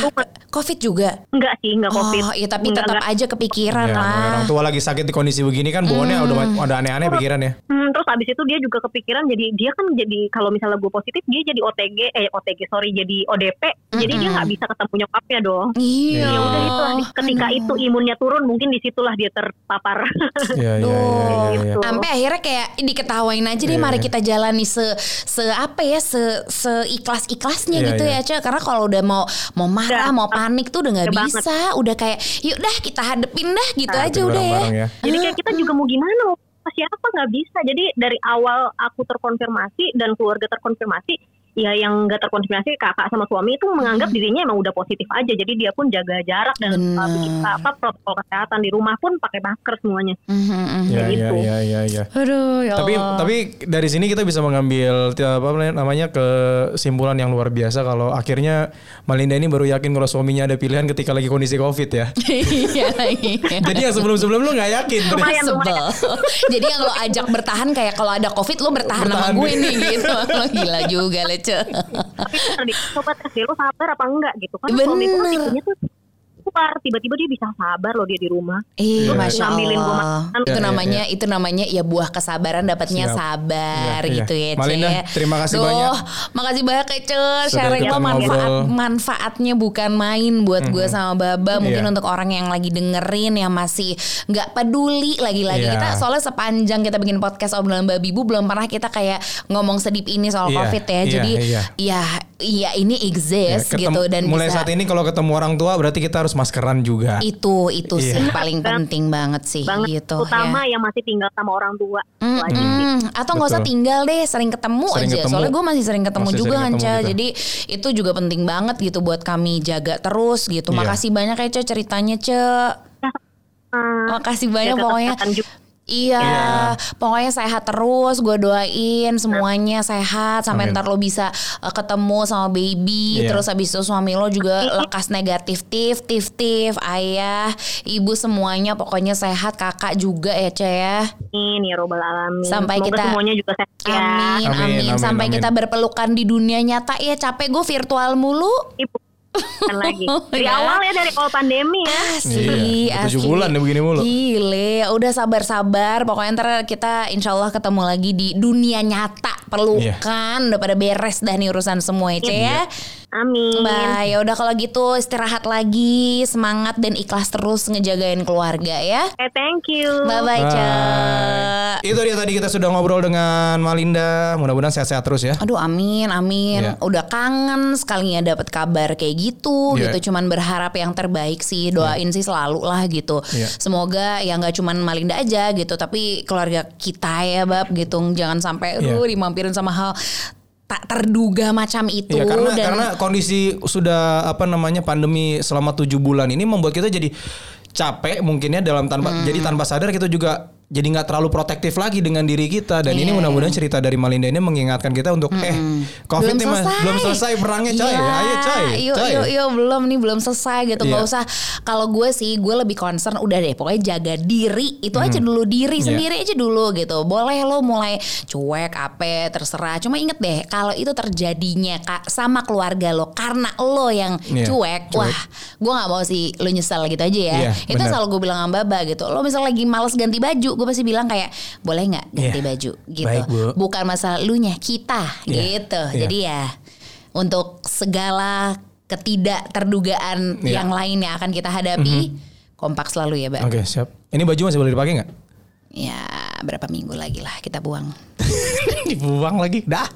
Covid juga. enggak sih enggak covid Oh, iya tapi Enggak, tetap enggak. aja kepikiran Ya, lah. orang tua lagi sakit di kondisi begini kan bawaannya udah udah aneh-aneh pikiran ya. Hmm, terus abis itu dia juga kepikiran jadi dia kan jadi kalau misalnya gue positif dia jadi OTG eh OTG sorry jadi ODP jadi dia nggak bisa ketemu nyokapnya dong Iya. ya udah itulah ketika Aduh. itu imunnya turun mungkin di situlah dia terpapar Iya iya iya iya. iya. Gitu. Sampai akhirnya kayak diketawain aja deh Iya, mari iya. kita jalani se se apa ya se se ikhlas ikhlasnya Iya, gitu iya. ya Cek karena kalau udah mau mau marah Udah. mau panik tuh udah nggak bisa udah kayak yuk dah kita hadepin dah gitu Nah, aja udah ya. ya. Jadi kayak kita juga mau gimana siapa nggak bisa. Jadi dari awal aku terkonfirmasi dan keluarga terkonfirmasi, ya yang nggak terkonfirmasi kakak sama suami itu menganggap dirinya emang udah positif aja. Jadi dia pun jaga jarak dan uh, bikin apa protokol kesehatan di rumah pun pakai masker semuanya. Mhm. Iya iya gitu. iya iya iya. Aduh ya Tapi Allah. tapi dari sini kita bisa mengambil ti- apa namanya kesimpulan yang luar biasa kalau akhirnya Malinda ini baru yakin kalau suaminya ada pilihan ketika lagi kondisi Covid ya. iya iya. Jadi yang sebelum-sebelum lu nggak yakin. Lumayan, lumayan. Sebel. Jadi yang lo ajak bertahan kayak kalau ada covid lo bertahan, Bertahan sama gue nih. nih gitu. Lo gila juga Tapi bener deh, coba tes deh, lo sabar apa enggak gitu. Kan suami itu kan Bener. tipenya tuh keluar tiba-tiba dia bisa sabar loh dia di rumah. Iya, masya ngambilin gua Allah. Itu Iya, iya, namanya, itu namanya ya buah kesabaran dapatnya Siap. sabar iya. gitu ya. Malinda, Ce. terima kasih Duh, banyak. Makasih banyak ya Ce. Sudah Sharing lo manfaat, manfaatnya bukan main buat gue sama Baba. Mungkin Iya. untuk orang yang lagi dengerin yang masih nggak peduli lagi-lagi Iya. kita soalnya sepanjang kita bikin podcast obrolan babi bu belum pernah kita kayak ngomong sedip ini soal Iya, covid ya. Jadi iya. ya iya ini Ya, exist ketemu- gitu dan mulai bisa saat ini kalau ketemu orang tua berarti kita harus maskeran juga. itu itu Iya. sih paling penting banget sih banget gitu terutama ya. yang masih tinggal sama orang tua. Mm, mm. atau nggak usah tinggal deh sering ketemu Sering aja ketemu. soalnya gue masih sering ketemu Masih juga sering ketemu Ca. juga. jadi itu juga penting banget gitu buat kami jaga terus gitu Iya. makasih banyak ya Ce ceritanya Ce Hmm, makasih banyak jaga pokoknya juga. Iya, Iya. pokoknya sehat terus. Gue doain semuanya sehat sampai Amin. ntar lo bisa uh, ketemu sama baby. Iya. Terus habis itu suami lo juga lekas negatif tif tif tif. Ayah, ibu semuanya pokoknya sehat. Kakak juga ya Ce ya. Amin ya robbal alamin. Sampai Semoga kita- semuanya juga sehat ya. Amin, Amin, amin, amin, Sampai amin. kita berpelukan di dunia nyata ya. Capek gue virtual mulu. Ibu kan lagi. Dari Ya. awal ya dari awal pandemi ya. Asli, Iya, tujuh bulan deh begini mulu. Gile, udah sabar-sabar. Pokoknya ntar kita insya Allah ketemu lagi di dunia nyata. Pelukan, udah pada beres dah nih urusan semua ya, Ce ya. Amin. Bye, ya udah kalau gitu istirahat lagi, semangat dan ikhlas terus ngejagain keluarga ya. Eh, thank you. Bye bye. Bye. Itu dia tadi kita sudah ngobrol dengan Malinda. Mudah-mudahan sehat-sehat terus ya. Aduh amin amin Iya. Udah kangen sekalinya dapat kabar kayak gitu Iya. gitu Cuman berharap yang terbaik sih Doain sih selalu lah gitu Iya. Semoga ya nggak cuman Malinda aja gitu Tapi keluarga kita ya Bab gitu Jangan sampai Iya. aduh dimampirin sama hal tak terduga macam itu Iya karena dan karena kondisi sudah apa namanya pandemi selama tujuh bulan ini membuat kita jadi capek mungkinnya dalam tanpa Hmm. jadi tanpa sadar kita juga jadi nggak terlalu protektif lagi dengan diri kita dan ini Iya. mudah-mudahan cerita dari Malinda ini mengingatkan kita untuk eh covid ini mah- belum selesai perangnya coy Iya, ayo coy Yuk, coy. yuk, yuk, belum nih, belum selesai gitu. Nggak Iya. usah. Kalau gue sih, gue lebih concern udah deh. Pokoknya jaga diri. Itu aja dulu diri Iya. sendiri aja dulu gitu. Boleh lo mulai cuek, apa, terserah. Cuma inget deh, kalau itu terjadinya kak sama keluarga lo karena lo yang Iya, cuek, cuek. wah, gue nggak mau sih lo nyesel gitu aja ya. Iya, itu benar. selalu gue bilang sama Baba gitu. Lo misalnya lagi males ganti baju, gue pasti bilang kayak boleh nggak ganti Iya. baju gitu. Baik, Bu. Bukan masalah lu nya kita Iya, gitu. iya. Jadi ya untuk segala ketidak terdugaan Iya. yang lain yang akan kita hadapi kompak selalu ya, Mbak. Oke siap ini baju masih boleh dipakai nggak Ya, berapa minggu lagi lah kita buang. dibuang lagi dah